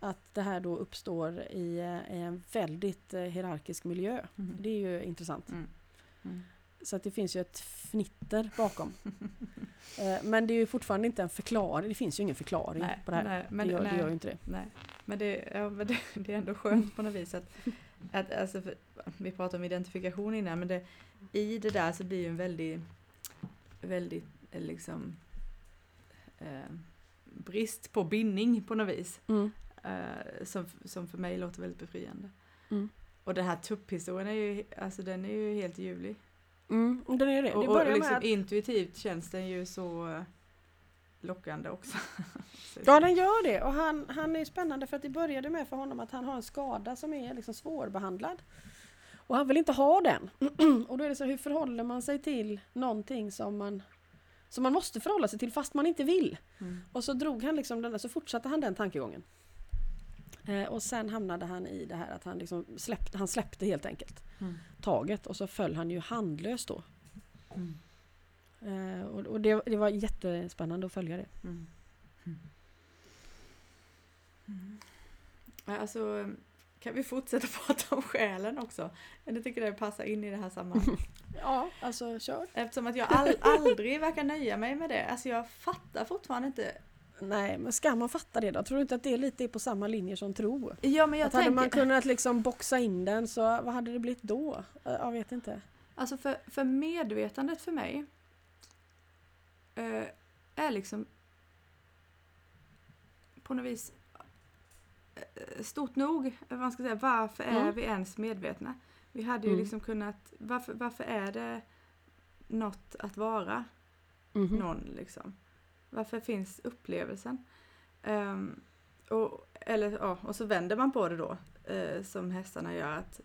Att det här då uppstår i, eh, en väldigt eh, hierarkisk miljö. Mm. Det är ju intressant. Mm. Mm. Så att det finns ju ett fnitter bakom. Eh, Men det är ju fortfarande inte en förklaring. Det finns ju ingen förklaring Nej, på det här. nej, men, det, gör, nej, det gör ju inte det. nej. Men, det, ja, men det, det är ändå skönt på något vis att, att alltså, för, vi pratade om identifikation innan men det, i det där så blir ju en väldigt, väldigt liksom eh, brist på bindning på något vis. Mm. eh, som, som för mig låter väldigt befriande. Mm. Och den här tupphistorien är ju, alltså den är ju helt ljuvlig. Mm, den är det. Och, det och liksom att, intuitivt känns den ju så eh, lockande också. Ja, den gör det. Och han, han är spännande för att det började med för honom att han har en skada som är liksom svårbehandlad. Och han vill inte ha den. och då är det så hur förhåller man sig till någonting som man, som man måste förhålla sig till fast man inte vill? Mm. Och så drog han liksom den där, så fortsatte han den tankegången. Eh, och sen hamnade han i det här att han liksom släppte, han släppte helt enkelt Mm. taget och så föll han ju handlös då. Mm. Eh, och och det, det var jättespännande att följa det. Mm. Mm. Alltså, kan vi fortsätta prata om själen också? Jag tycker det passar in i det här sammanhanget. Ja, alltså kör. Eftersom att jag all, aldrig verkar nöja mig med det. Alltså jag fattar fortfarande inte. Nej, men ska man fatta det då? Tror du inte att det lite är på samma linje som tro? Ja men jag att hade tänker, man kunnat liksom boxa in den så vad hade det blivit då? Jag vet inte. alltså för, för medvetandet för mig eh, är liksom på något vis stort nog. Man ska säga, varför är Mm. vi ens medvetna? Vi hade ju Mm. liksom kunnat, varför, varför är det något att vara Mhm. någon liksom? Varför finns upplevelsen? Ehm, och, eller, ja, och så vänder man på det då, eh, som hästarna gör, att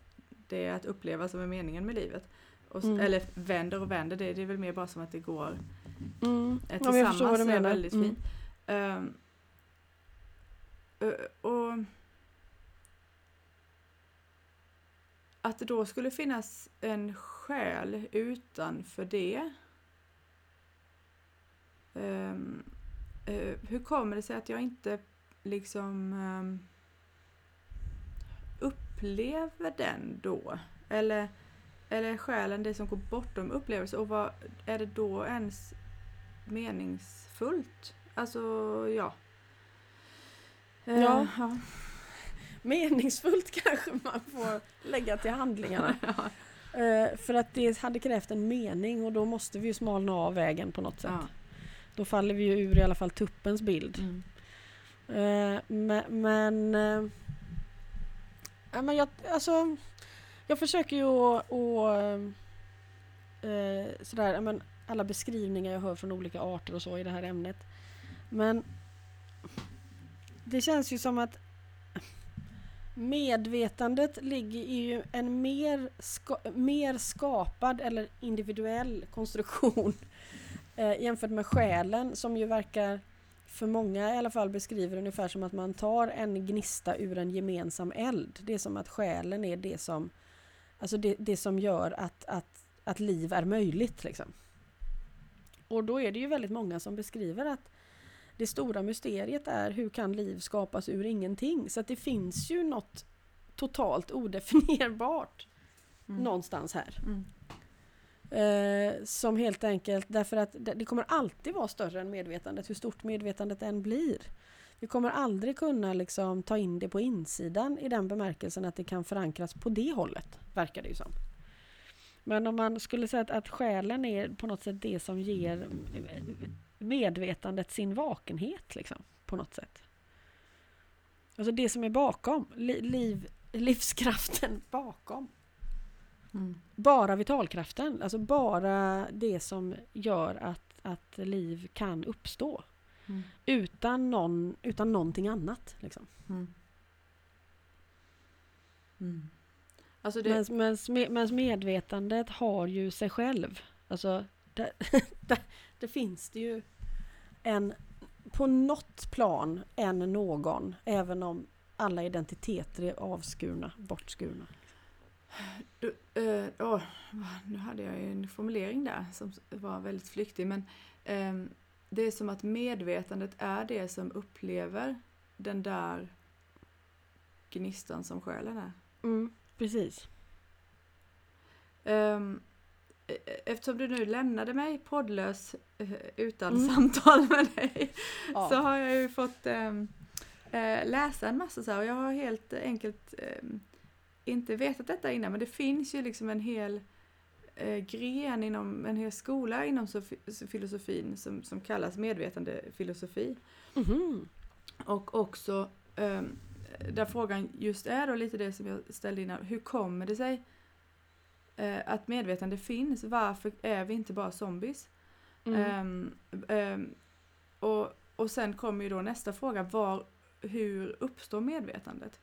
det är att uppleva som är meningen med livet. Och, Mm. Eller vänder och vänder, det, det är väl mer bara som att det går Mm. eh, Ja, jag förstår vad tillsammans. du är menar. väldigt Mm. fint. Ehm, ö- Eh, och att det då skulle finnas en själ utanför det. Um, uh, hur kommer det sig att jag inte liksom um, upplever den då? Eller, eller är själen det som går bortom upplevelse och vad är det då ens meningsfullt? Alltså, ja. Eh, Ja. Meningsfullt kanske man får lägga till handlingarna. ja. Eh, för att det hade krävt en mening och då måste vi ju smalna av vägen på något sätt. ja. Då faller vi ju ur i alla fall tuppens bild. Mm. Eh, men men, eh, ja, men jag, alltså, jag försöker ju att, att sådär, ja, men alla beskrivningar jag hör från olika arter och så i det här ämnet. Men det känns ju som att medvetandet ligger i en mer, ska, mer skapad eller individuell konstruktion eh, jämfört med själen som ju verkar för många i alla fall beskriver ungefär som att man tar en gnista ur en gemensam eld. Det är som att själen är det som, alltså det, det som gör att, att, att liv är möjligt. Liksom. Och då är det ju väldigt många som beskriver att det stora mysteriet är hur kan liv skapas ur ingenting? Så att det finns ju något totalt odefinierbart Mm. någonstans här. Mm. Eh, som helt enkelt, därför att det, kommer alltid vara större än medvetandet, hur stort medvetandet än blir. Vi kommer aldrig kunna liksom ta in det på insidan i den bemärkelsen att det kan förankras på det hållet, verkar det ju som. Men om man skulle säga att, att själen är på något sätt det som ger medvetandet sin vakenhet, liksom, på något sätt. Alltså det som är bakom, li, liv, livskraften bakom. Mm. Bara vitalkraften, alltså bara det som gör att, att liv kan uppstå. Mm. Utan, någon, utan någonting annat. Liksom. Mm. Mm. Alltså det, medans medvetandet har ju sig själv. Alltså, där, där, där finns det ju en, på något plan en någon, även om alla identiteter är avskurna, bortskurna. du, eh, åh, nu hade jag ju en formulering där som var väldigt flyktig men ehm, det är som att medvetandet är det som upplever den där gnistan som själen är. Mm, precis. E- eftersom du nu lämnade mig poddlös eh, utan Mm. samtal med dig Ja. så har jag ju fått ehm, eh, läsa en massa så här och jag har helt enkelt ehm, inte vetat detta innan men det finns ju liksom en hel eh, gren inom en hel skola inom sofi- filosofin som, som kallas medvetandefilosofi. Mhm. Och också ehm, där frågan just är då lite det som jag ställde innan. Hur kommer det sig eh, att medvetande finns? Varför är vi inte bara zombies? Mm. Ehm, och, och sen kommer ju då nästa fråga. Var, hur uppstår medvetandet?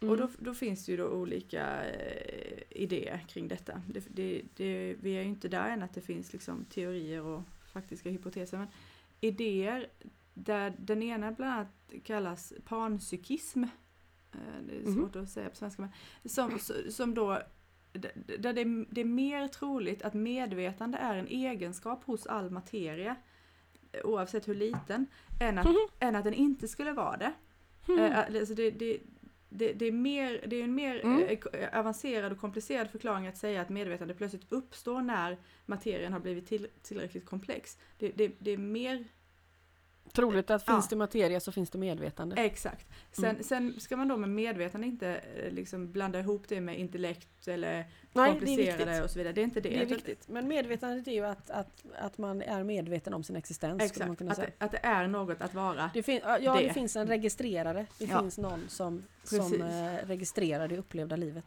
Mm. Och då, då finns det ju då olika eh, idéer kring detta. Det, det, det, vi är ju inte där än att det finns liksom teorier och faktiska hypoteser. Men idéer där den ena bland annat kallas panpsykism. Eh, det är Mhm. svårt att säga på svenska. Men som, som då där det, är- det är mer troligt att medvetande är en egenskap hos all materia eh, oavsett hur liten, än att, Mhm. än att den inte skulle vara det. Mm. Eh, alltså det, det, det, det är, mer, det är en mer Mm. eh, ko- avancerad och komplicerad förklaring att säga att medvetande plötsligt uppstår när materien har blivit till, tillräckligt komplex. Det, det, är mer Troligt att Ja. finns det materia så finns det medvetande. Exakt. Sen, Mm. sen ska man då med medvetande inte eh, liksom blanda ihop det med intellekt eller Nej, det är komplicerade och så vidare. Det är inte det. Det är viktigt. Men medvetandet är ju att, att, att man är medveten om sin existens. Exakt, att, det- att det är något att vara. Det, fin- ja, det. det. finns en registrerare. Det Ja. finns någon som, som Precis. eh, registrerar det upplevda livet.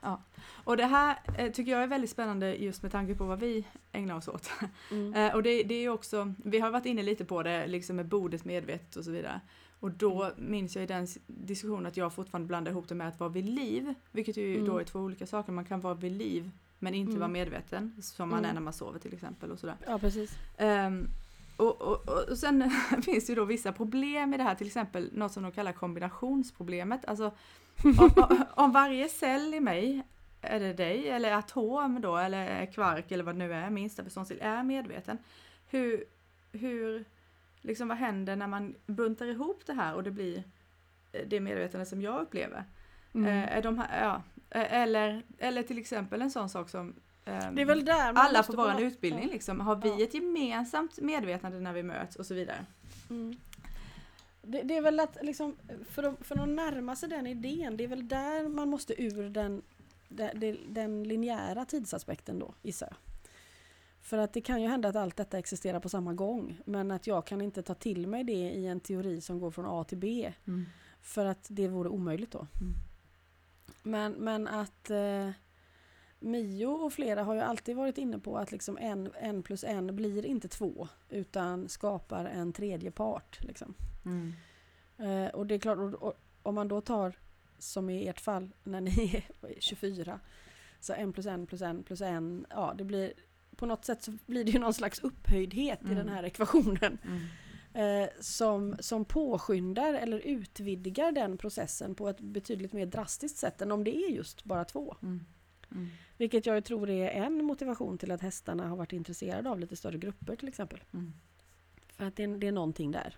Och det här eh, tycker jag är väldigt spännande just med tanke på vad vi ägnar oss åt. Mm. Eh, och det, det är också, vi har varit inne lite på det, liksom med bordet medvetet och så vidare. Och då Mm. minns jag i den diskussionen att jag fortfarande blandar ihop det med att vara vid liv, vilket ju Mm. då är två olika saker. Man kan vara vid liv men inte Mm. vara medveten, som man Mm. är när man sover till exempel och sådär. Ja, precis. Ehm, och, och, och, sen finns det ju då vissa problem i det här, till exempel något som de kallar kombinationsproblemet. Alltså om, om, om varje cell i mig, är det dig, eller atom då, eller kvark eller vad det nu är, minsta beståndsdel, är medveten. Hur, hur Liksom vad händer när man buntar ihop det här och det blir eh, det medvetande som jag upplever? Mm. Eh, de här, ja, eh, eller, eller till exempel en sån sak som ehm, Det är väl där alla på vår utbildning liksom. Har vi Ja. ett gemensamt medvetande när vi möts och så vidare? Mm. Det, det är väl att liksom, för att, för att närma sig den idén, det är väl där man måste ur den, den, den- den linjära tidsaspekten då, gissar jag. För att det kan ju hända att allt detta existerar på samma gång, men att jag kan inte ta till mig det i en teori som går från A till B, för att det vore omöjligt då. Mm. Men, men att eh, Mio och flera har ju alltid varit inne på att liksom en, en plus en blir inte två, utan skapar en tredje part. Liksom. Mm. Eh, och det är klart, och, och, om man då tar som i ert fall när ni är 24, så en plus en plus en plus en, ja det blir på något sätt så blir det ju någon slags upphöjdhet i Mm. den här ekvationen Mm. eh, som, som påskyndar eller utvidgar den processen på ett betydligt mer drastiskt sätt än om det är just bara två. Mm. Mm. Vilket jag tror är en motivation till att hästarna har varit intresserade av lite större grupper till exempel. Mm. För att det, är- det är någonting där.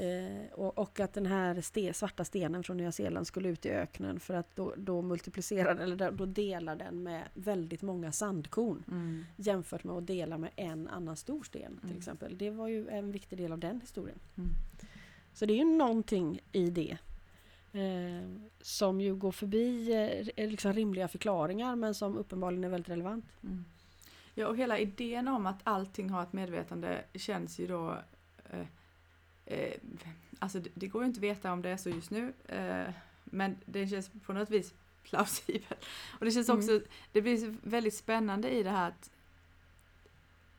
Eh, och, och att den här ste, svarta stenen från Nya Zeeland skulle ut i öknen för att då, då multiplicerar den, eller då- delar den med väldigt många sandkorn Mm. jämfört med att dela med en annan stor sten till Mm. exempel. Det var ju en viktig del av den historien. Mm. Så det är ju någonting i det eh, som ju går förbi eh, liksom rimliga förklaringar men som uppenbarligen är väldigt relevant. Mm. Ja, och hela idén om att allting har ett medvetande känns ju då... Eh, alltså det, det går ju inte att veta om det är så just nu, eh, men det känns på något vis plausibelt. Och det känns Mm. också, det blir väldigt spännande i det här att,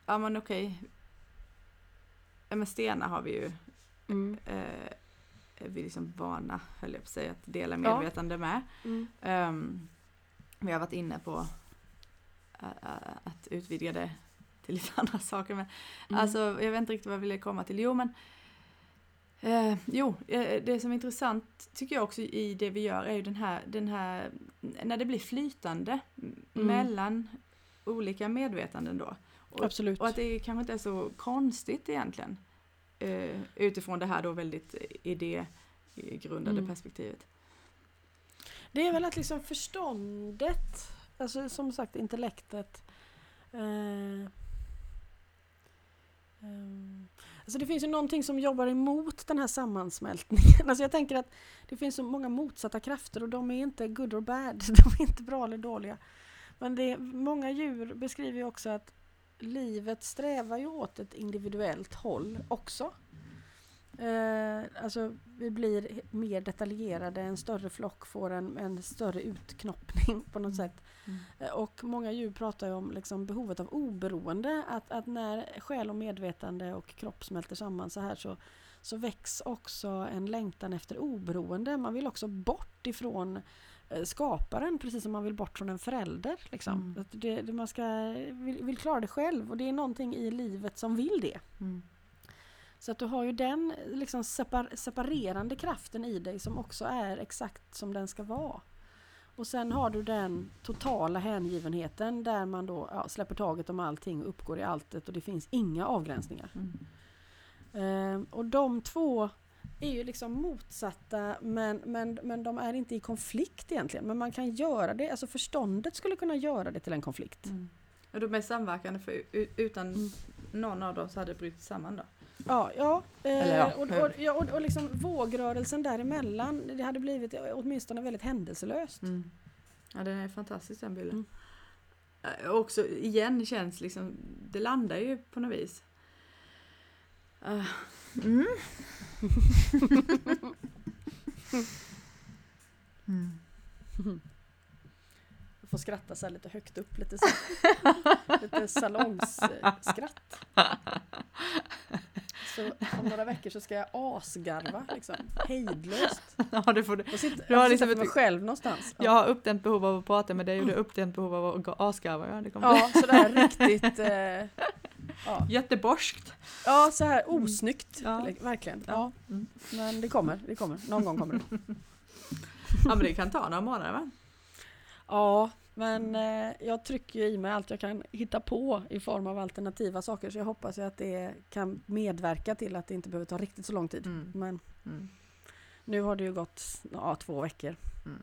ja men okej, ja men stenar har vi ju, Mm. eh, vi liksom vana, höll jag på att säga, att dela Ja. medvetande med. Mm. Ehm, vi har varit inne på att utvidga det till lite andra saker. Men, Mm. Alltså, jag vet inte riktigt vad jag ville komma till. Jo, men eh, jo, eh, det som är intressant tycker jag också i det vi gör är ju den här, den här när det blir flytande Mm. mellan olika medvetanden då. Och, Absolut. och att det kanske inte är så konstigt egentligen. Eh, utifrån det här då väldigt idégrundade Mm. perspektivet. Det är väl att liksom förståndet, alltså som sagt intellektet. Eh, ehm, alltså det finns ju någonting som jobbar emot den här sammansmältningen. Alltså jag tänker att det finns så många motsatta krafter och de är inte good or bad. De är inte bra eller dåliga. Men det är, många djur beskriver ju också att livet strävar ju åt ett individuellt håll också. Eh, alltså vi blir mer detaljerade, en större flock får en, en större utknoppning på något sätt. Mm. Eh, Och många djur pratar ju om liksom behovet av oberoende, att, att när själ och medvetande och kropp smälter samman så här så, så väcks också en längtan efter oberoende. Man vill också bort ifrån eh, skaparen, precis som man vill bort från en förälder. Liksom. Mm. Att det, det, man ska, vill, vill klara det själv och det är någonting i livet som vill det. Mm. Så att du har ju den liksom separ separerande kraften i dig som också är exakt som den ska vara. Och sen har du den totala hängivenheten där man då ja, släpper taget om allting och uppgår i alltet och det finns inga avgränsningar. Mm. Ehm, och de två är ju liksom motsatta men, men, men de är inte i konflikt egentligen. Men man kan göra det, alltså förståndet skulle kunna göra det till en konflikt. Mm. Och de är samverkande för utan Mm. någon av dem så hade det brutit samman då. Ja, ja. eh, Eller ja, och, och, ja och, och liksom vågrörelsen däremellan, det hade blivit åtminstone väldigt händelselöst. Ja den är fantastisk den bilden. Mm. Eh, Också igen känns liksom, det landar ju på något vis. Eh, mm. mm. Du får skratta så här lite högt upp, lite, så, lite salongsskratt. Så om några veckor så ska jag asgarva liksom, hejdlöst. Ja, det får du. Och sitta, Du har liksom ett- själv någonstans. Jag har uppdämt behov av att prata med dig och du har uppdämt behov av att asgarva. Ja, det kommer Ja, sådär riktigt... Eh, ja. bli jätteborskt. ja, så här osnyggt. Ja. Verkligen. Ja. Ja. Mm. Men det kommer, det kommer. Någon gång kommer det. Ja men det kan ta några månader va? Ja, Men eh, jag trycker ju i mig allt jag kan hitta på i form av alternativa saker så jag hoppas ju att det kan medverka till att det inte behöver ta riktigt så lång tid. Mm. Men Mm. nu har det ju gått ja, två veckor Mm.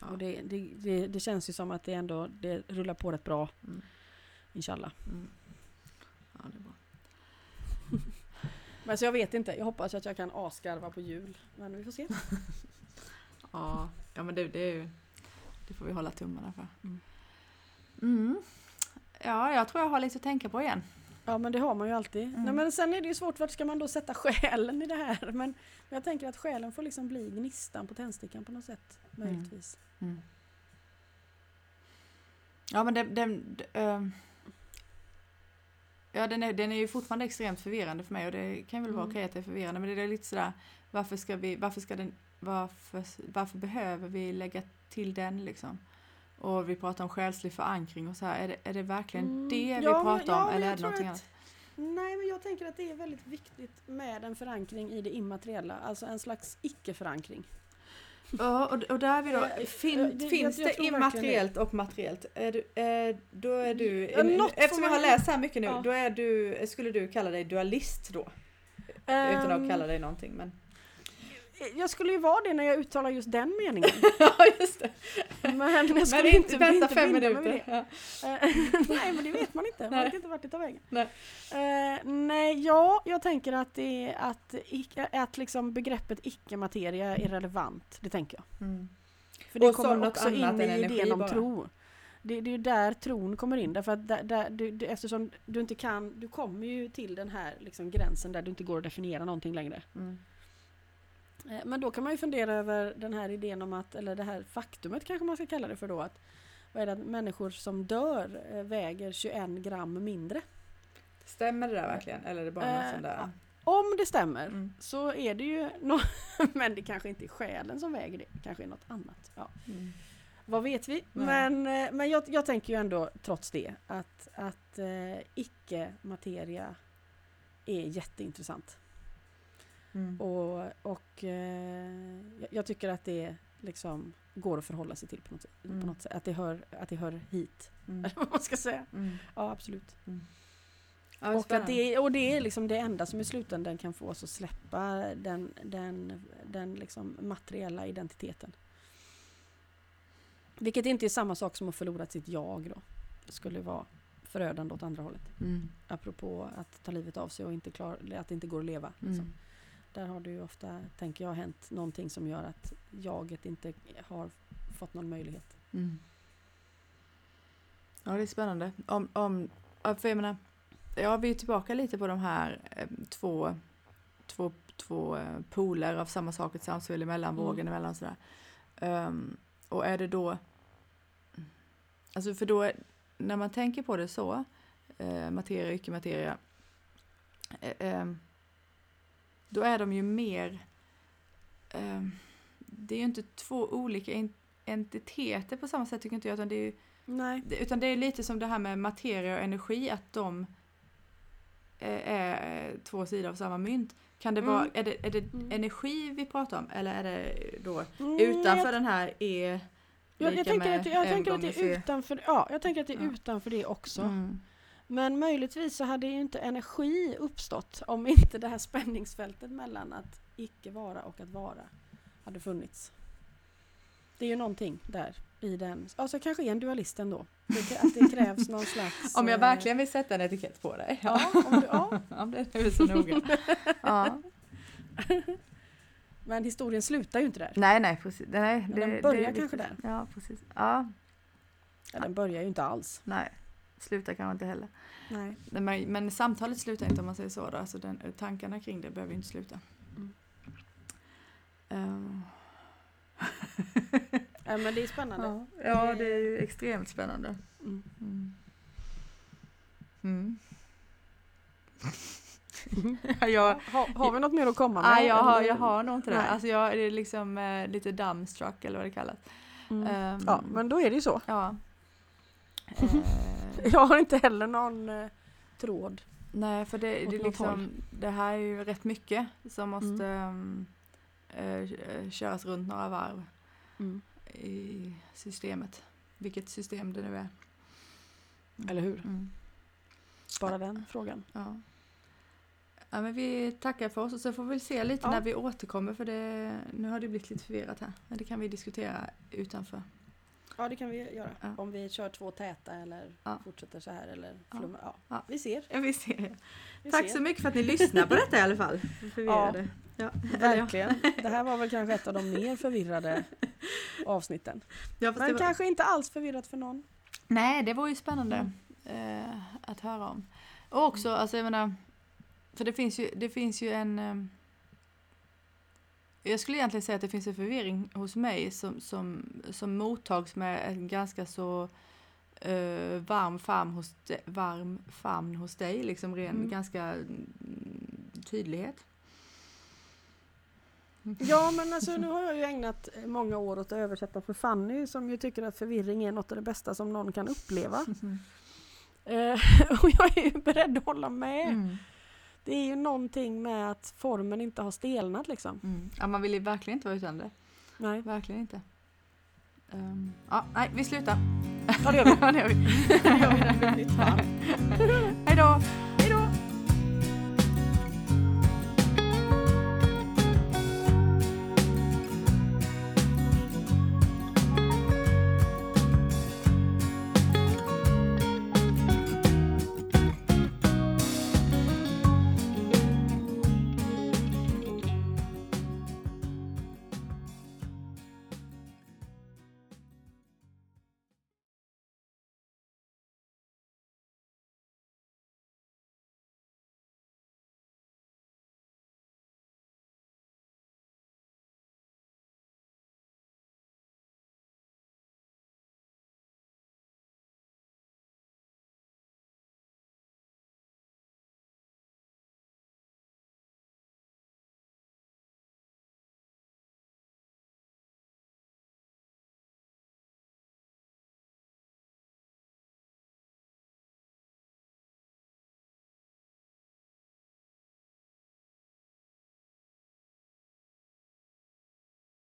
Ja. och det, det, det, det känns ju som att det ändå det rullar på rätt bra. Mm. Inshallah. Mm. Ja, det är bra. Men så jag vet inte, jag hoppas att jag kan asgarva på jul. Men vi får se. Ja, ja men det, det, är ju, det får vi hålla tummarna för. Mm. Mm. Ja, jag tror jag har lite att tänka på igen. Ja men det har man ju alltid. Mm. Nej, men sen är det ju svårt, vart ska man då sätta själen i det här? Men, men jag tänker att själen får liksom bli gnistan på tändstickan på något sätt. Mm. Möjligtvis. Ja men den, den, d- ehm, ja, den, är, den är ju fortfarande extremt förvirrande för mig och det kan väl vara Mm. okej att det är förvirrande men det är lite sådär varför ska vi, varför ska den, varför, varför behöver vi lägga till den liksom? Och vi pratar om själslig förankring och så här, är det, är det verkligen Mm, det vi ja, pratar ja, om eller är det någonting att- annat? Nej men jag tänker att det är väldigt viktigt med en förankring i det immateriella. Alltså en slags icke-förankring. Ja, och, och där är vi då, fin, det- finns jag- jag det immateriellt och materiellt? Är du, eh, då är du, eftersom jag har läst så här mycket nu, Ja. då är du, skulle du kalla dig dualist då? Utan Ehm, att kalla dig någonting men... Jag skulle ju vara det när jag uttalar just den meningen. ja just det. Men jag Men skulle inte, inte, vänta inte fem minuter. Ja. Eh, nej men det vet man inte, man Nej. vet inte vart det tar vägen. Nej. Eh, nej, ja, jag tänker att, det att, att liksom begreppet icke-materia är relevant, det tänker jag. Mm. För det Och kommer också in i idén om bara. tro. Det, det är där tron kommer in, därför att där, där, du, du, eftersom du inte kan, du kommer ju till den här liksom gränsen där du inte går att definiera någonting längre. Mm. Eh, Men då kan man ju fundera över den här idén om att, eller det här faktumet kanske man ska kalla det för då, att, vad är det, att människor som dör eh, väger 21 gram mindre. Stämmer det där verkligen? Eller är det bara något Eh, sånt där? Om det stämmer Mm. så är det ju no men det kanske inte är själen som väger det, kanske är något annat. Ja. Mm. Vad vet vi? Nej. Men, eh, men jag, jag tänker ju ändå trots det att, att eh, icke-materia är jätteintressant. Mm. Och, och eh, jag- tycker att det liksom går att förhålla sig till på något, Mm. på något sätt. Att det, hör, att det hör hit. Mm. Vad man ska säga. Mm. Ja, absolut. Ja, och, att det, och det är liksom det enda som i slutändan kan få oss att släppa den, den, den liksom materiella identiteten. Vilket inte är samma sak som att förlora sitt jag då. Det skulle vara förödande åt andra hållet. Mm. Apropå att ta livet av sig och inte klar, att det inte går att leva. Liksom. Mm. Där har det ju ofta, tänker jag, hänt någonting som gör att jaget inte har fått någon möjlighet. Mm. Ja, det är spännande. Om, om, för jag menar, ja, vi är tillbaka lite på de här eh, två, två, två eh, poler av samma sak, ett samspel emellan, Mm. vågen emellan sådär. Um, och är det då, alltså för då, är- när man tänker på det så, eh, materia och icke-materia, eh, ehm, då är de ju mer, ehm, det är ju inte två olika en- entiteter på samma sätt tycker inte jag, utan det är ju Nej. Utan det är lite som det här med materia och energi, att de eh, är två sidor av samma mynt. Kan det Mm. vara, är det, är det Mm. energi vi pratar om eller är det då Mm, utanför jag, den här E jag, jag, tänker att, det- jag tänker att det är utanför, ja, jag tänker att det är Ja. utanför det också. Men möjligtvis så hade ju inte energi uppstått om inte det här spänningsfältet mellan att icke vara och att vara hade funnits. Det är ju någonting där i den, alltså kanske är en dualist ändå. Det, att det krävs någon slags... Om jag eh, verkligen vill sätta en etikett på dig. Ja, om du, ja, Ja, det är så noga. Ja. men historien slutar ju inte där. Nej, nej, precis. Nej, Men den börjar kanske där. Ja, precis. Ja, Ja, den börjar ju inte alls. nej. Slutar kanske inte heller. Nej. Men, men samtalet slutar inte om man säger så. Då. Alltså den, tankarna kring det behöver inte sluta. Mm. Ehm, Ja, men det är spännande. ja. ja, det är ju extremt spännande. Mm. Mm. Mm. ja, jag, Ha, har vi något mer att komma med? nej, jag, har, jag har nog inte det. Nej. Alltså jag är liksom eh, lite dumbstruck eller vad det kallas. Ehm, Ja, men då är det ju så. ja. Eh, Jag har inte heller någon eh, tråd. nej, för det, det, liksom, det här är ju rätt mycket som måste ehm, eh, köras runt några varv Mm. i systemet. vilket system det nu är. Eller hur? Mm. Bara den frågan. Ja. ja, men vi tackar för oss och så får vi se lite Ja. när vi återkommer för det, nu har det blivit lite förvirrat här. Men det kan vi diskutera utanför. Ja, det kan vi göra. Ja. Om vi kör två täta eller Ja. fortsätter så här eller Ja. flummar. Ja. Ja. Vi ser. Ja, vi ser. Vi Tack ser. så mycket för att ni lyssnar på detta i alla fall. Förvirrade. Ja. Verkligen. Det här var väl kanske ett av de mer förvirrade avsnitten. Men var- kanske inte alls förvirrat för någon. Nej, det var ju spännande eh, att höra om. Och också, alltså jag menar, för det finns ju, det finns ju en... Jag skulle egentligen säga att det finns en förvirring hos mig som, som, som mottags med en ganska så eh, varm, famn hos de, varm famn hos dig, liksom ren, Mm. ganska mm, tydlighet. Ja, men alltså nu har jag ju ägnat många år åt att översätta för Fanny som ju tycker att förvirring är något av det bästa som någon kan uppleva. Eh, och jag är ju beredd att hålla med. Mm. Det är ju någonting med att formen inte har stelnat liksom. Mm. Ja, man vill ju verkligen inte vara utan det. Nej. Verkligen inte. Ehm, ja, nej, vi slutar. Ja, det gör vi. Det gör vi. Det gör vi. Hej då!